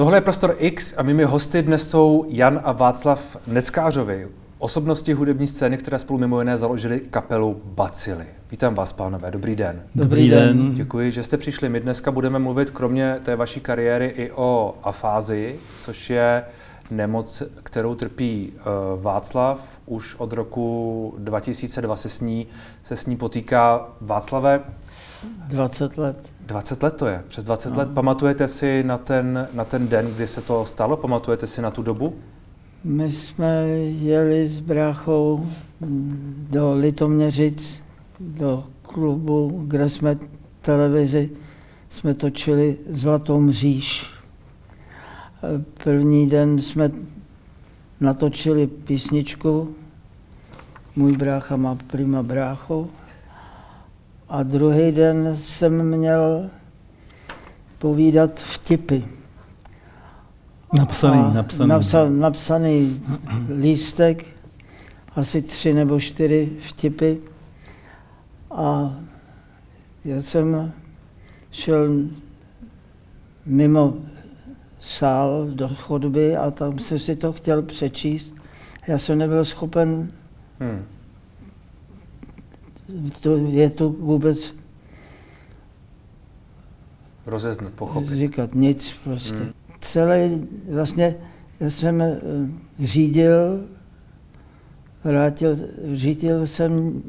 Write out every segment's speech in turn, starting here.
Tohle je Prostor X a mými hosty dnes jsou Jan a Václav Neckářovi, osobnosti hudební scény, které spolu mimo jiné založili kapelu Bacily. Vítám vás, pánové, dobrý den. Dobrý den. Děkuji, že jste přišli. My dneska budeme mluvit kromě té vaší kariéry i o afázii, což je nemoc, kterou trpí uh, Václav. Už od roku 2002 se s ní, se s ní potýká. Václave, 20 let. 20 let to je, přes 20 no. let. Pamatujete si na ten, na ten den, kdy se to stalo? Pamatujete si na tu dobu? My jsme jeli s bráchou do Litoměřic, do klubu, kde jsme televizi, jsme točili Zlatou mříž. První den jsme natočili písničku, můj brácha má prima bráchu, a druhý den jsem měl povídat vtipy. Napsaný, a napsaný. Napsal, napsaný lístek, asi tři nebo čtyři vtipy. A já jsem šel mimo sál do chodby a tam jsem si to chtěl přečíst. Já jsem nebyl schopen hmm to, je to vůbec rozeznat, pochopit. Říkat nic prostě. Hmm. Celý, vlastně, já jsem eh, řídil, vrátil, řídil jsem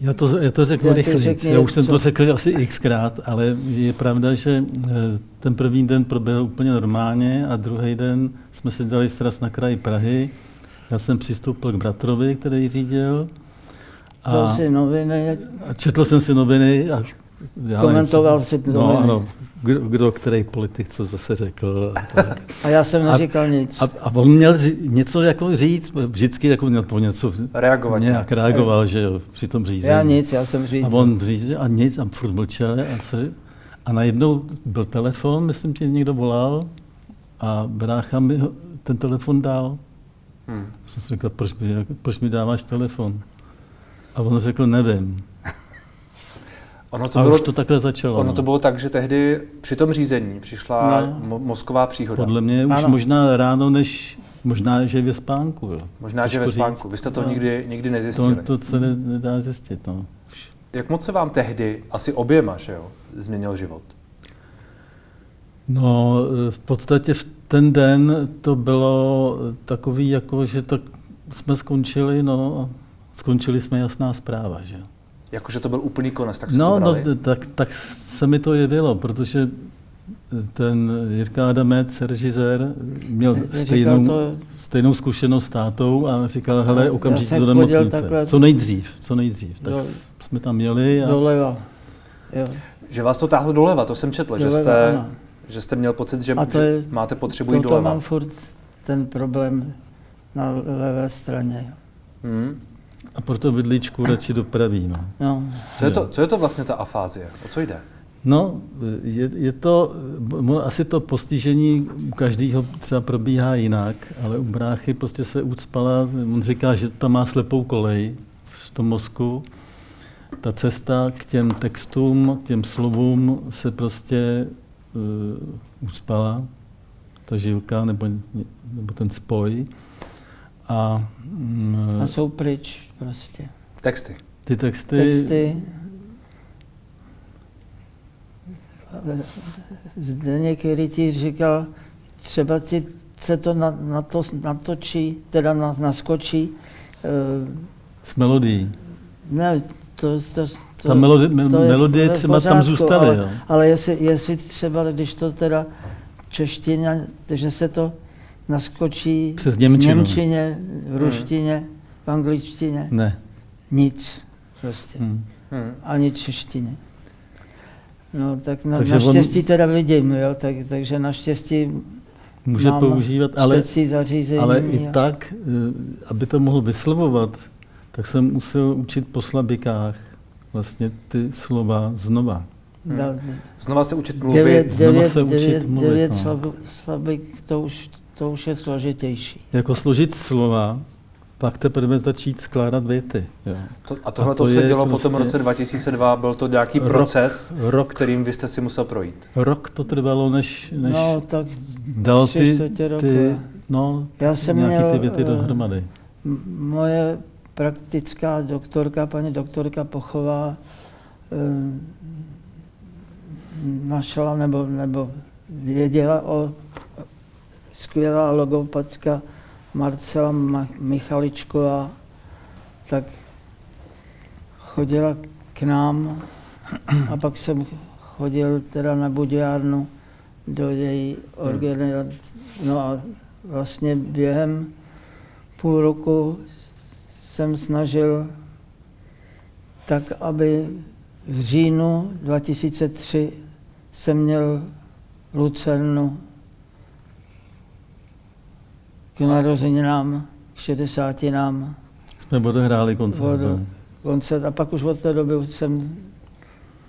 já to, já to řeknu rychle. Já už jsem co? to řekl asi xkrát, ale je pravda, že eh, ten první den proběhl úplně normálně a druhý den jsme si dali sraz na kraji Prahy. Já jsem přistoupil k bratrovi, který řídil a, si noviny. A četl jsem si noviny a já komentoval si no, noviny. No, ano, kdo, kdo, který politik co zase řekl. A, a já jsem neříkal a, nic. A, a on měl něco jako říct, vždycky jako měl to něco reagovat. Nějak reagoval, že jo, při tom řízení. Já nic, já jsem řídil. A on řídil a nic, a furt mlčel. A, a najednou byl telefon, myslím, že někdo volal a brácha mi ten telefon dal. Hmm. Jsem si říkal, proč mi, proč mi dáváš telefon? A on řekl, nevím. Ono to, a bylo, už to takhle začalo. Ono no. to bylo tak, že tehdy při tom řízení přišla no. mozková příhoda. Podle mě už ano. možná ráno, než možná, že ve spánku. Jo. Možná, že ve spánku. Říct. Vy jste to no. nikdy, nikdy nezjistili. To, to se nedá zjistit. No. Jak moc se vám tehdy, asi oběma, že jo, změnil život? No, v podstatě v ten den to bylo takový, jako, že tak jsme skončili, no, skončili jsme jasná zpráva, že Jakože to byl úplný konec, tak se no, to brali? No, tak, tak se mi to jevilo, protože ten Jirka Adamec, režisér, měl stejnou, to... stejnou zkušenost s tátou a říkal, hele, okamžitě do nemocnice. Takhle... Co nejdřív, co nejdřív. Tak jo. jsme tam jeli. A... Doleva. Jo. Že vás to táhlo doleva, to jsem četl, doleva, že, jste, že jste měl pocit, že, to je, že máte potřebu jít doleva. To mám furt ten problém na levé straně. Hmm. A proto vidličku radši dopraví. No. No. Co, je to, co je to vlastně ta afázie? O co jde? No, je, je to, asi to postižení u každého třeba probíhá jinak, ale u bráchy prostě se ucpala, on říká, že tam má slepou kolej v tom mozku. Ta cesta k těm textům, k těm slovům se prostě uh, ucpala, ta žilka nebo, nebo ten spoj. A, mm, a jsou pryč prostě. Texty. Ty texty. Texty. Zdeněk Rytíř říkal, třeba ti se to na, na to natočí, teda na, naskočí. Uh, S Ne, to, to, to, Ta melodie, to je, melodie třeba pořádku, tam zůstaly. Ale, jo. ale jestli, jestli třeba, když to teda čeština, že se to naskočí Přes v Němčině, v ruštině, hmm. v angličtině. Ne. Nic prostě. Hmm. Hmm. Ani češtině. No tak na, naštěstí on... teda vidím, jo, tak, takže naštěstí může používat, ale, zařízení. ale i tak, eh, aby to mohl vyslovovat, tak jsem musel učit po slabikách vlastně ty slova znova. Hmm. Znova se učit mluvit. Devět, znova devět, se učit devět, mluvit. Devět no. slabik, to už to už je složitější. Jako složit slova, pak teprve začít skládat věty. Jo. To, a tohle a to se dělo prostě po tom roce 2002, byl to nějaký rok, proces, rok, kterým vy jste si musel projít? Rok to trvalo, než, než no, tak dal ty, ty, no, Já jsem měl, ty věty dohromady. Moje praktická doktorka, paní doktorka Pochová, eh, našla nebo, nebo věděla o skvělá logopatka Marcela Michaličková, tak chodila k nám a pak jsem chodil teda na budiárnu do její organizace. No a vlastně během půl roku jsem snažil tak, aby v říjnu 2003 jsem měl Lucernu k narozeninám, k 60 nám. Jsme odehráli koncert. Od, no. koncert a pak už od té doby jsem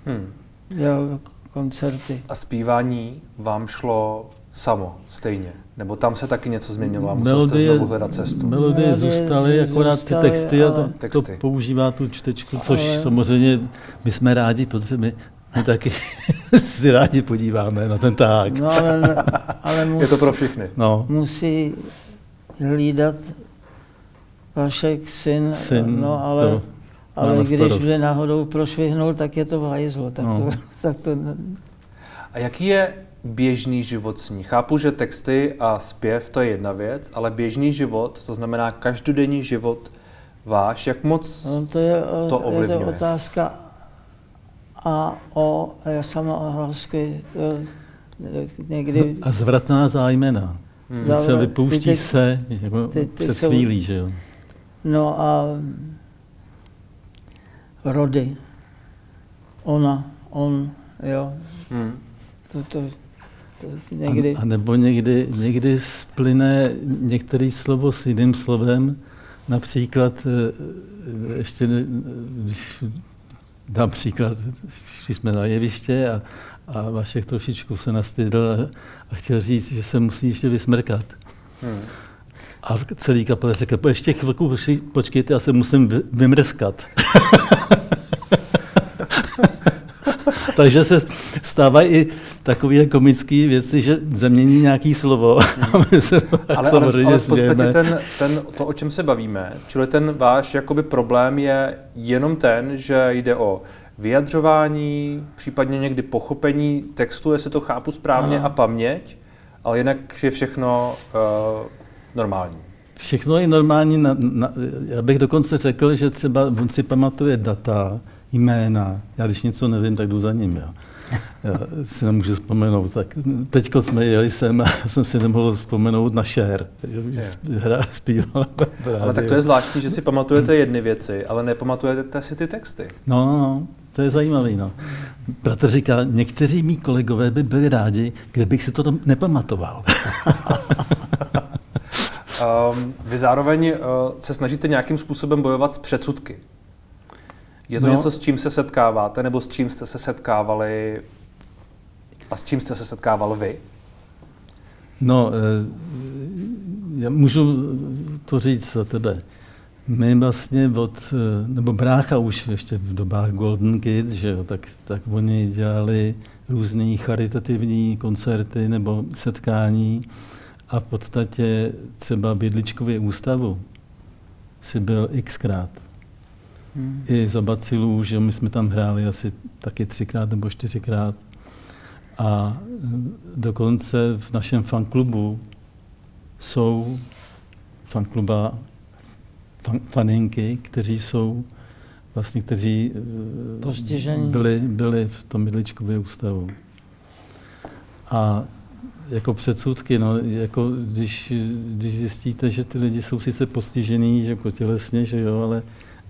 hmm. dělal koncerty. A zpívání vám šlo samo, stejně? Nebo tam se taky něco změnilo a musel melodie, jste znovu hledat cestu? Melodie zůstaly, akorát zůstaly, ty texty a to, texty. to používá tu čtečku, což ale... samozřejmě my jsme rádi, protože my, my taky si rádi podíváme na ten tak. No, ale, ale musí, Je to pro všechny. No. Musí hlídat Vašek syn, syn no ale, to ale když by náhodou prošvihnul, tak je to v hajzlu. Tak, no. to, tak to... A jaký je běžný život s ní? Chápu, že texty a zpěv to je jedna věc, ale běžný život, to znamená každodenní život váš, jak moc no, to, je, to ovlivňuje? Je to otázka a o, samohlasky, někdy... A zvratná zájmena. Hmm. Se vypouští ty, se, jako ty, ty před jsou, chvílí, že jo? No a rody. Ona, on, jo. Hmm. To, to, to někdy... A, a nebo někdy, někdy splyne některé slovo s jiným slovem, například eh, ještě, když dám příklad, když jsme na jeviště a, a Vašek trošičku se nastydl a, a chtěl říct, že se musí ještě vysmrkat. Hmm. A celý kapel řekl, ještě chvilku počkejte, já se musím vymrskat. Takže se stávají i takové komické věci, že zamění nějaký slovo. Hmm. se ale, ale, ale v podstatě ten, ten, to, o čem se bavíme, čili ten váš jakoby problém je jenom ten, že jde o vyjadřování, případně někdy pochopení textu, jestli to chápu správně, Aha. a paměť, ale jinak je všechno uh, normální. Všechno je normální. Na, na, já bych dokonce řekl, že třeba on si pamatuje data, jména. Já když něco nevím, tak jdu za ním. Jo. Já si nemůžu vzpomenout. Tak teď jsme jeli sem a jsem si nemohl vzpomenout na šér. Hra zpívala. Ale tak to je zvláštní, že si pamatujete jedny věci, ale nepamatujete si ty texty. No, no, no. To je zajímavé. No. Bratr říká, někteří mý kolegové by byli rádi, kdybych si to nepamatoval. um, vy zároveň uh, se snažíte nějakým způsobem bojovat s předsudky. Je to no. něco, s čím se setkáváte, nebo s čím jste se setkávali a s čím jste se setkával vy? No, eh, já můžu to říct za tebe. My vlastně od, eh, nebo brácha už ještě v dobách Golden Kids, že jo, tak, tak oni dělali různé charitativní koncerty nebo setkání a v podstatě třeba bydličkově ústavu si byl xkrát. Hmm. I za bacilů, že my jsme tam hráli asi taky třikrát nebo čtyřikrát. A eh, dokonce v našem fanklubu jsou fankluba fan, faninky, kteří jsou vlastně, kteří eh, byli, byli v tom bydličkově ústavu. A jako předsudky, no, jako když, když zjistíte, že ty lidi jsou sice postižený, že jako tělesně, že jo, ale,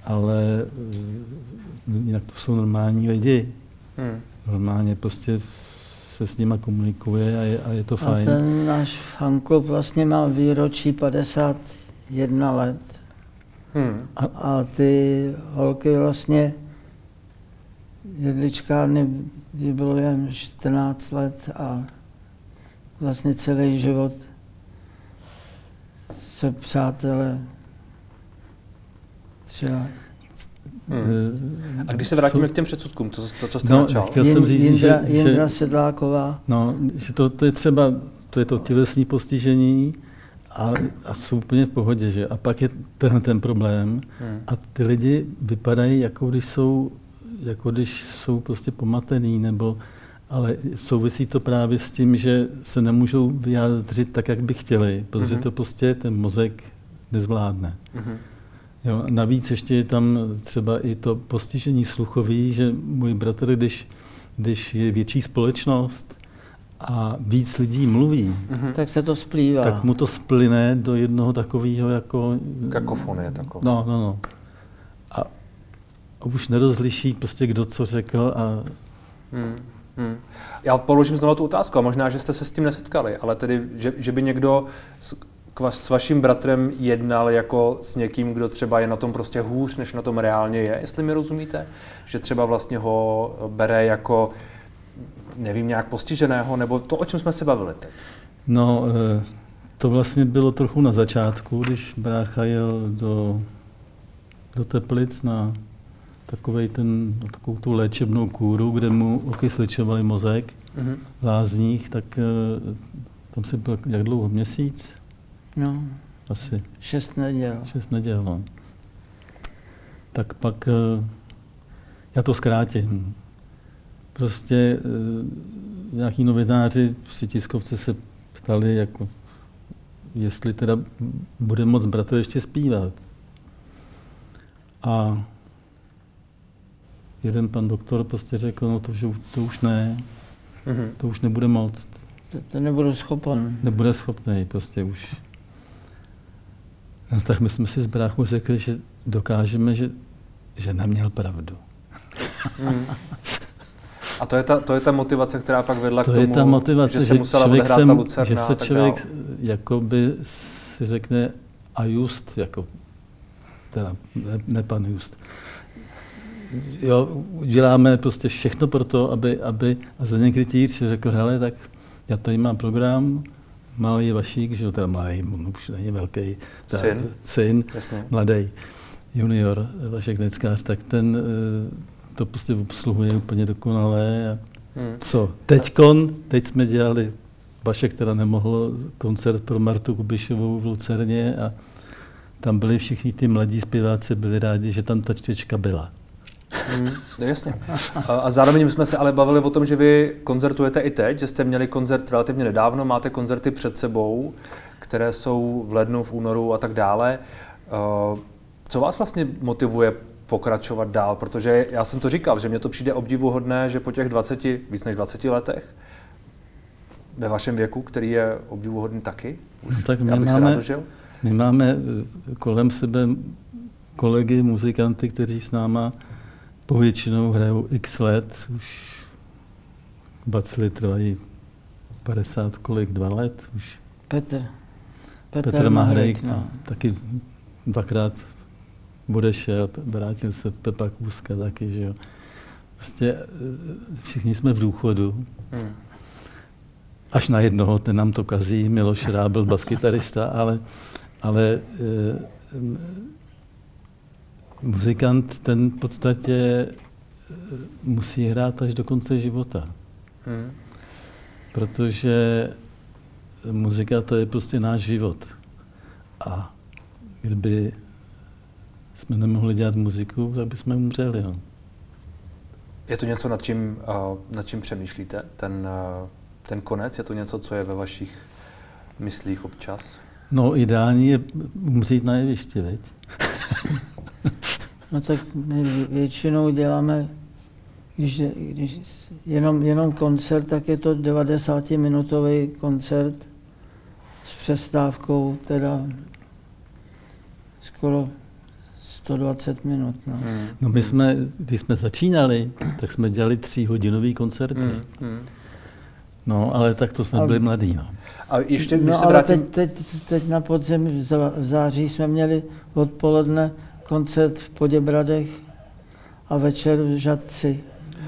ale eh, jinak to jsou normální lidi. Hmm. Normálně prostě se s nima komunikuje a je, a je to fajn. A ten náš fanklub vlastně má výročí 51 let. Hmm. A, a ty holky vlastně, jedličkárny, kdy bylo jen 14 let a vlastně celý život se přátelé Třeba. Hmm. A když se vrátíme k těm předsudkům, to, to co jste no, načal. Chtěl jsem říct, Jindra, že, Jindra Sedláková. No, že to, to je třeba, to je to tělesní postižení, a, a jsou úplně v pohodě, že? A pak je tenhle ten problém hmm. a ty lidi vypadají, jako když jsou, jako když jsou prostě pomatený, nebo, ale souvisí to právě s tím, že se nemůžou vyjádřit tak, jak by chtěli, protože hmm. to prostě ten mozek nezvládne. Hmm. Jo, navíc ještě je tam třeba i to postižení sluchový, že můj bratr, když, když je větší společnost, a víc lidí mluví, mm-hmm. tak se to splývá. Tak mu to splyne do jednoho takového jako... Kakofonie taková. No, no, no. A, a už nerozliší prostě kdo co řekl a... Hmm. Hmm. Já položím znovu tu otázku a možná, že jste se s tím nesetkali, ale tedy, že, že by někdo s, s vaším bratrem jednal jako s někým, kdo třeba je na tom prostě hůř, než na tom reálně je, jestli mi rozumíte? Že třeba vlastně ho bere jako nevím, nějak postiženého, nebo to, o čem jsme se bavili teď? No, eh, to vlastně bylo trochu na začátku, když brácha jel do, do Teplic na takovej ten, takovou tu léčebnou kůru, kde mu okysličovali mozek mm-hmm. v lázních, tak eh, tam si byl jak dlouho? Měsíc? No. Asi. Šest neděl. Šest neděl, no. Tak pak, eh, já to zkrátím, prostě e, nějaký novináři při tiskovce se ptali, jako, jestli teda bude moc bratr ještě zpívat. A jeden pan doktor prostě řekl, no to, že to už ne, mm-hmm. to už nebude moc. To, to nebudu schopen. Nebude schopný, prostě už. No tak my jsme si s bráchou řekli, že dokážeme, že, že neměl pravdu. Mm. A to je, ta, to je ta motivace, která pak vedla to k tomu, je ta motivace, že se musela člověk sem, ta Lucerna Že se člověk jakoby si řekne a just, jako, teda ne, ne pan just, jo, uděláme prostě všechno pro to, aby, aby a za někdy si řekl, hele, tak já tady mám program, malý Vašík, že teda malý, už není velký, ta, syn, syn mladý junior Vašek Neckář, tak ten to prostě obsluhuje úplně dokonale. A hmm. Co? Teďkon, teď jsme dělali, Vašek teda nemohl koncert pro Martu Kubišovou v Lucerně a tam byli všichni ty mladí zpěváci, byli rádi, že tam ta čtečka byla. Hmm, no jasně. A, a zároveň jsme se ale bavili o tom, že vy koncertujete i teď, že jste měli koncert relativně nedávno, máte koncerty před sebou, které jsou v lednu, v únoru a tak dále. Co vás vlastně motivuje pokračovat dál, protože já jsem to říkal, že mě to přijde obdivuhodné, že po těch 20, víc než 20 letech, ve vašem věku, který je obdivuhodný taky, už no, tak my máme, my máme eh, kolem sebe kolegy, muzikanty, kteří s náma povětšinou hrajou x let, už bacily trvají 50 kolik, dva let už. Petr. Petr, Petr Mahrejk, no. taky dvakrát odešel, vrátil se Pepa Kůzka taky, že jo. Prostě eh, všichni jsme v důchodu. Hmm. Až na jednoho, ten nám to kazí, Miloš Rábel, baskytarista, ale, ale e, muzikant ten v podstatě eh, musí hrát až do konce života. Hmm. Protože muzika to je prostě náš život. A kdyby jsme nemohli dělat muziku, tak bychom umřeli. No. Je to něco, nad čím, uh, nad čím přemýšlíte? Ten, uh, ten konec? Je to něco, co je ve vašich myslích občas? No, ideální je umřít na jevišti, veď? no tak my většinou děláme, když, když jenom, jenom koncert, tak je to 90-minutový koncert s přestávkou teda skoro 120 minut. No. Hmm. no my jsme, když jsme začínali, tak jsme dělali tříhodinový koncerty. Hmm. Hmm. No, ale tak to jsme a, byli mladí. No. A ještě, když no, se ale vrátím... teď, teď, teď na podzim v září jsme měli odpoledne koncert v Poděbradech a večer v Žadci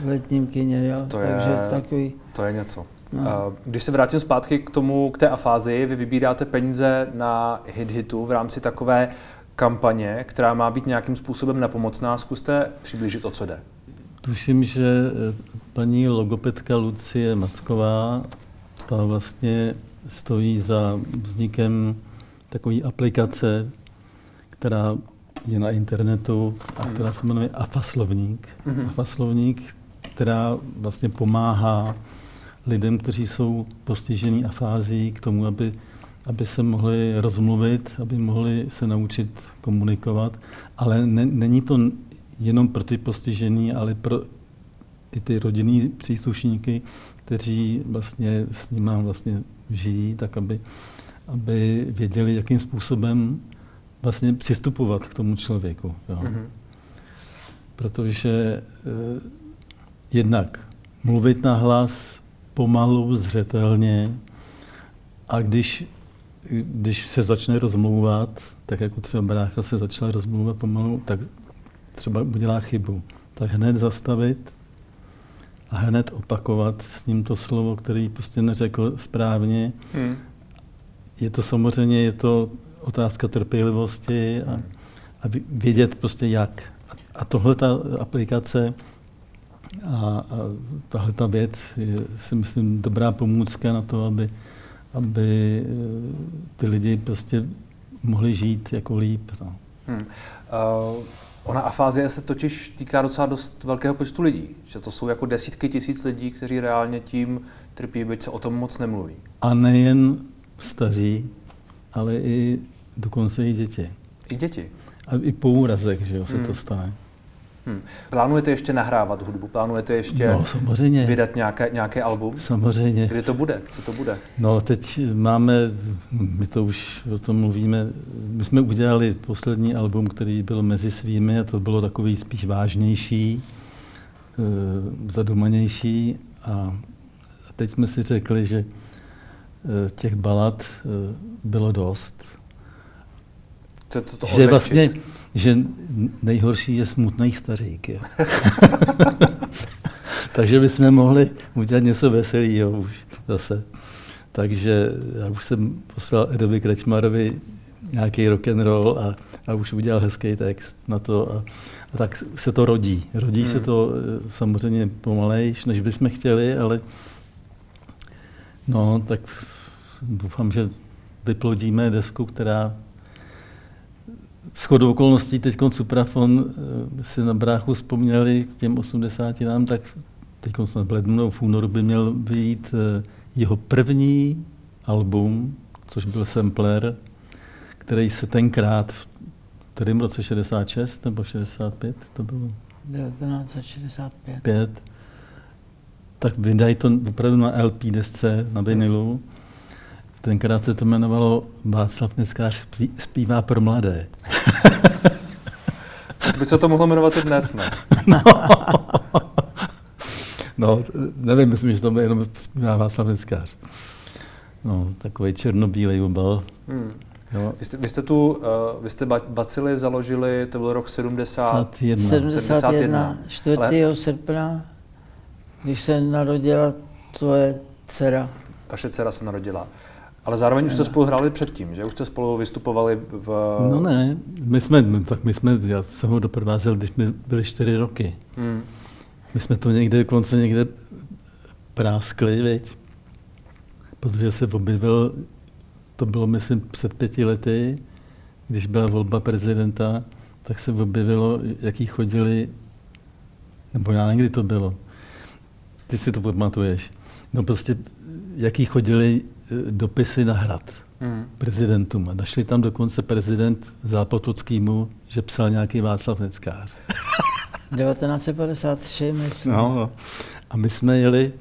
v letním kině. Jo? To Takže je, takový... To je něco. No. Když se vrátím zpátky k tomu, k té afázii, vy vybíráte peníze na hit hitu v rámci takové kampaně, která má být nějakým způsobem napomocná. Zkuste přiblížit, o co jde. Tuším, že eh, paní logopedka Lucie Macková, ta vlastně stojí za vznikem takové aplikace, která je na internetu a která se jmenuje Afaslovník. Mm-hmm. Afaslovník, která vlastně pomáhá lidem, kteří jsou postižení afází k tomu, aby, aby se mohli rozmluvit, aby mohli se naučit komunikovat. Ale ne, není to jenom pro ty postižený, ale pro i ty rodinní příslušníky, kteří vlastně s nimi vlastně žijí, tak aby, aby věděli, jakým způsobem vlastně přistupovat k tomu člověku. Jo. Mm-hmm. Protože eh, jednak mluvit na hlas pomalu, zřetelně a když, když se začne rozmlouvat, tak jako třeba brácha se začala rozmlouvat pomalu, tak třeba udělá chybu. Tak hned zastavit a hned opakovat s ním to slovo, který prostě neřekl správně. Hmm. Je to samozřejmě, je to otázka trpělivosti a, a vědět prostě jak. A tohle ta aplikace a, a tahle ta věc je si myslím dobrá pomůcka na to, aby, aby e, ty lidi prostě mohli žít jako líp. No. Hmm. Uh, ona afázie se totiž týká docela dost velkého počtu lidí, že to jsou jako desítky tisíc lidí, kteří reálně tím trpí, byť se o tom moc nemluví. A nejen staří, ale i dokonce i děti. I děti? A i po úrazech, že jo, se hmm. to stane. Hmm. Plánujete ještě nahrávat hudbu? Plánujete ještě no, samozřejmě. vydat nějaké, nějaké album? Samozřejmě. Kdy to bude? Co to bude? No teď máme, my to už o tom mluvíme, my jsme udělali poslední album, který byl mezi svými a to bylo takový spíš vážnější, e, zadomanější a teď jsme si řekli, že e, těch balad e, bylo dost. Co to, to že vlastně že nejhorší je smutný stařík. Jo. Takže bychom mohli udělat něco veselého už zase. Takže já už jsem poslal Edovi Krečmarovi nějaký rock and roll a, a už udělal hezký text na to. A, a tak se to rodí. Rodí hmm. se to eh, samozřejmě pomalejš, než bychom chtěli, ale no, tak doufám, že vyplodíme desku, která chodou okolností teď Suprafon eh, si na bráchu vzpomněli k těm 80 nám, tak teď snad v lednu v únoru by měl vyjít eh, jeho první album, což byl sampler, který se tenkrát v kterém roce 66 nebo 65 to bylo? 1965. Pět. Tak vydají to opravdu na LP desce, na vinilu. Tenkrát se to jmenovalo Václav Neskář zpívá pro mladé. By se to mohlo jmenovat i dnes, ne? No. no, nevím, myslím, že to jenom zpívá Václav Neskář. No, takový černobílej obal. Hmm. Jo. Vy, jste, vy jste tu, uh, vy jste bacily založili, to byl rok 70, 71. 71. 4. Ale... srpna, když se narodila tvoje dcera. Vaše dcera se narodila. Ale zároveň už jste spolu hráli předtím, že? Už jste spolu vystupovali v... No ne, my jsme, tak my jsme, já jsem ho doprovázel, když jsme byli čtyři roky. Hmm. My jsme to někde, dokonce někde práskli, veď? Protože se objevil, to bylo myslím před pěti lety, když byla volba prezidenta, tak se objevilo, jaký chodili, nebo já někdy to bylo, ty si to pamatuješ, no prostě, jaký chodili dopisy na hrad hmm. prezidentům. A našli tam dokonce prezident Zápotockýmu, že psal nějaký Václav Neckář. 1953, myslím. No, no. A my jsme jeli,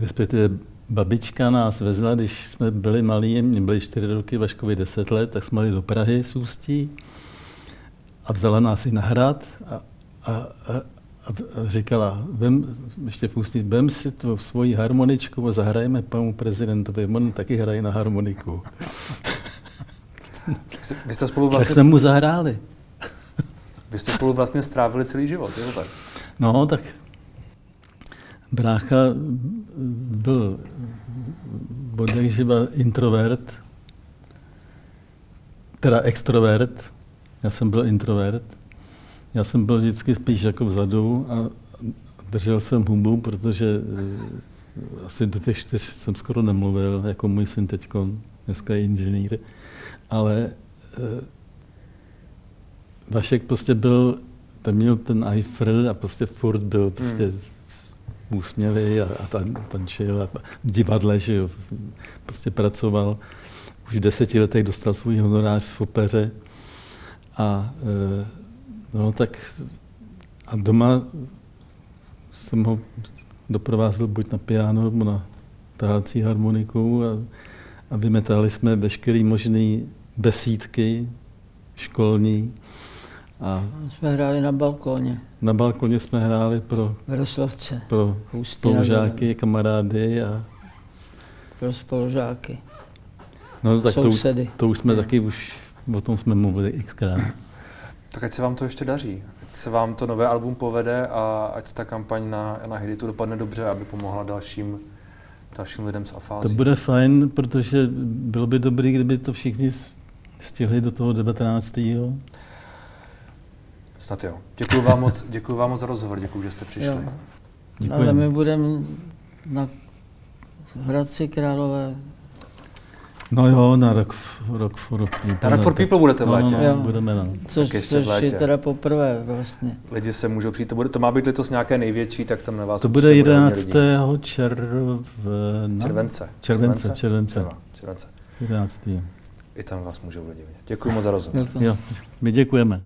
respektive babička nás vezla, když jsme byli malí, mě byli čtyři roky, Vaškovi deset let, tak jsme jeli do Prahy s Ústí a vzala nás i na hrad a, a, a, a říkala, vem, ještě pustit, vem si tu svoji harmoničku a zahrajeme panu prezidentovi, on taky hraje na harmoniku. Vy jste spolu vlastně... Tak jsme mu zahráli. Vy jste spolu vlastně strávili celý život, jo tak? No, tak brácha byl bodek živa introvert, teda extrovert, Já jsem byl introvert. Já jsem byl vždycky spíš jako vzadu a držel jsem hubu, protože eh, asi do těch čtyř jsem skoro nemluvil, jako můj syn teď, dneska je inženýr. Ale eh, Vašek prostě byl, ten měl ten Eiffel a prostě furt byl prostě hmm. úsměvý a, a tan, tančil a v divadle, že jo, prostě pracoval. Už v deseti letech dostal svůj honorář v opeře a e, no tak a doma jsem ho doprovázel buď na piano nebo na tahací harmoniku a, a vymetali jsme veškeré možné besídky školní. A jsme hráli na balkóně. Na balkoně jsme hráli pro, Vroslovce. pro spolužáky, kamarády a pro spolužáky. No tak to, to už jsme taky už, o tom jsme mluvili xkrát. Tak ať se vám to ještě daří. Ať se vám to nové album povede a ať ta kampaň na, na Hiditu dopadne dobře, aby pomohla dalším, dalším lidem s afází. To bude fajn, protože bylo by dobré, kdyby to všichni stihli do toho 19. Snad jo. Děkuji vám moc, děkuji vám moc za rozhovor, děkuji, že jste přišli. Jo. Ale my budeme na Hradci Králové No jo, na Rock, rock for People. Na Rock for People budete v létě. No, no, budeme, no. Což, což je teda poprvé vlastně. Lidi se můžou přijít, to, bude, to má být letos nějaké největší, tak tam na vás To bude 11. června. Července. Července, července. Července. 11. I tam vás můžou lidi vidět. Děkuji moc za rozhovor. Jo, my děkujeme.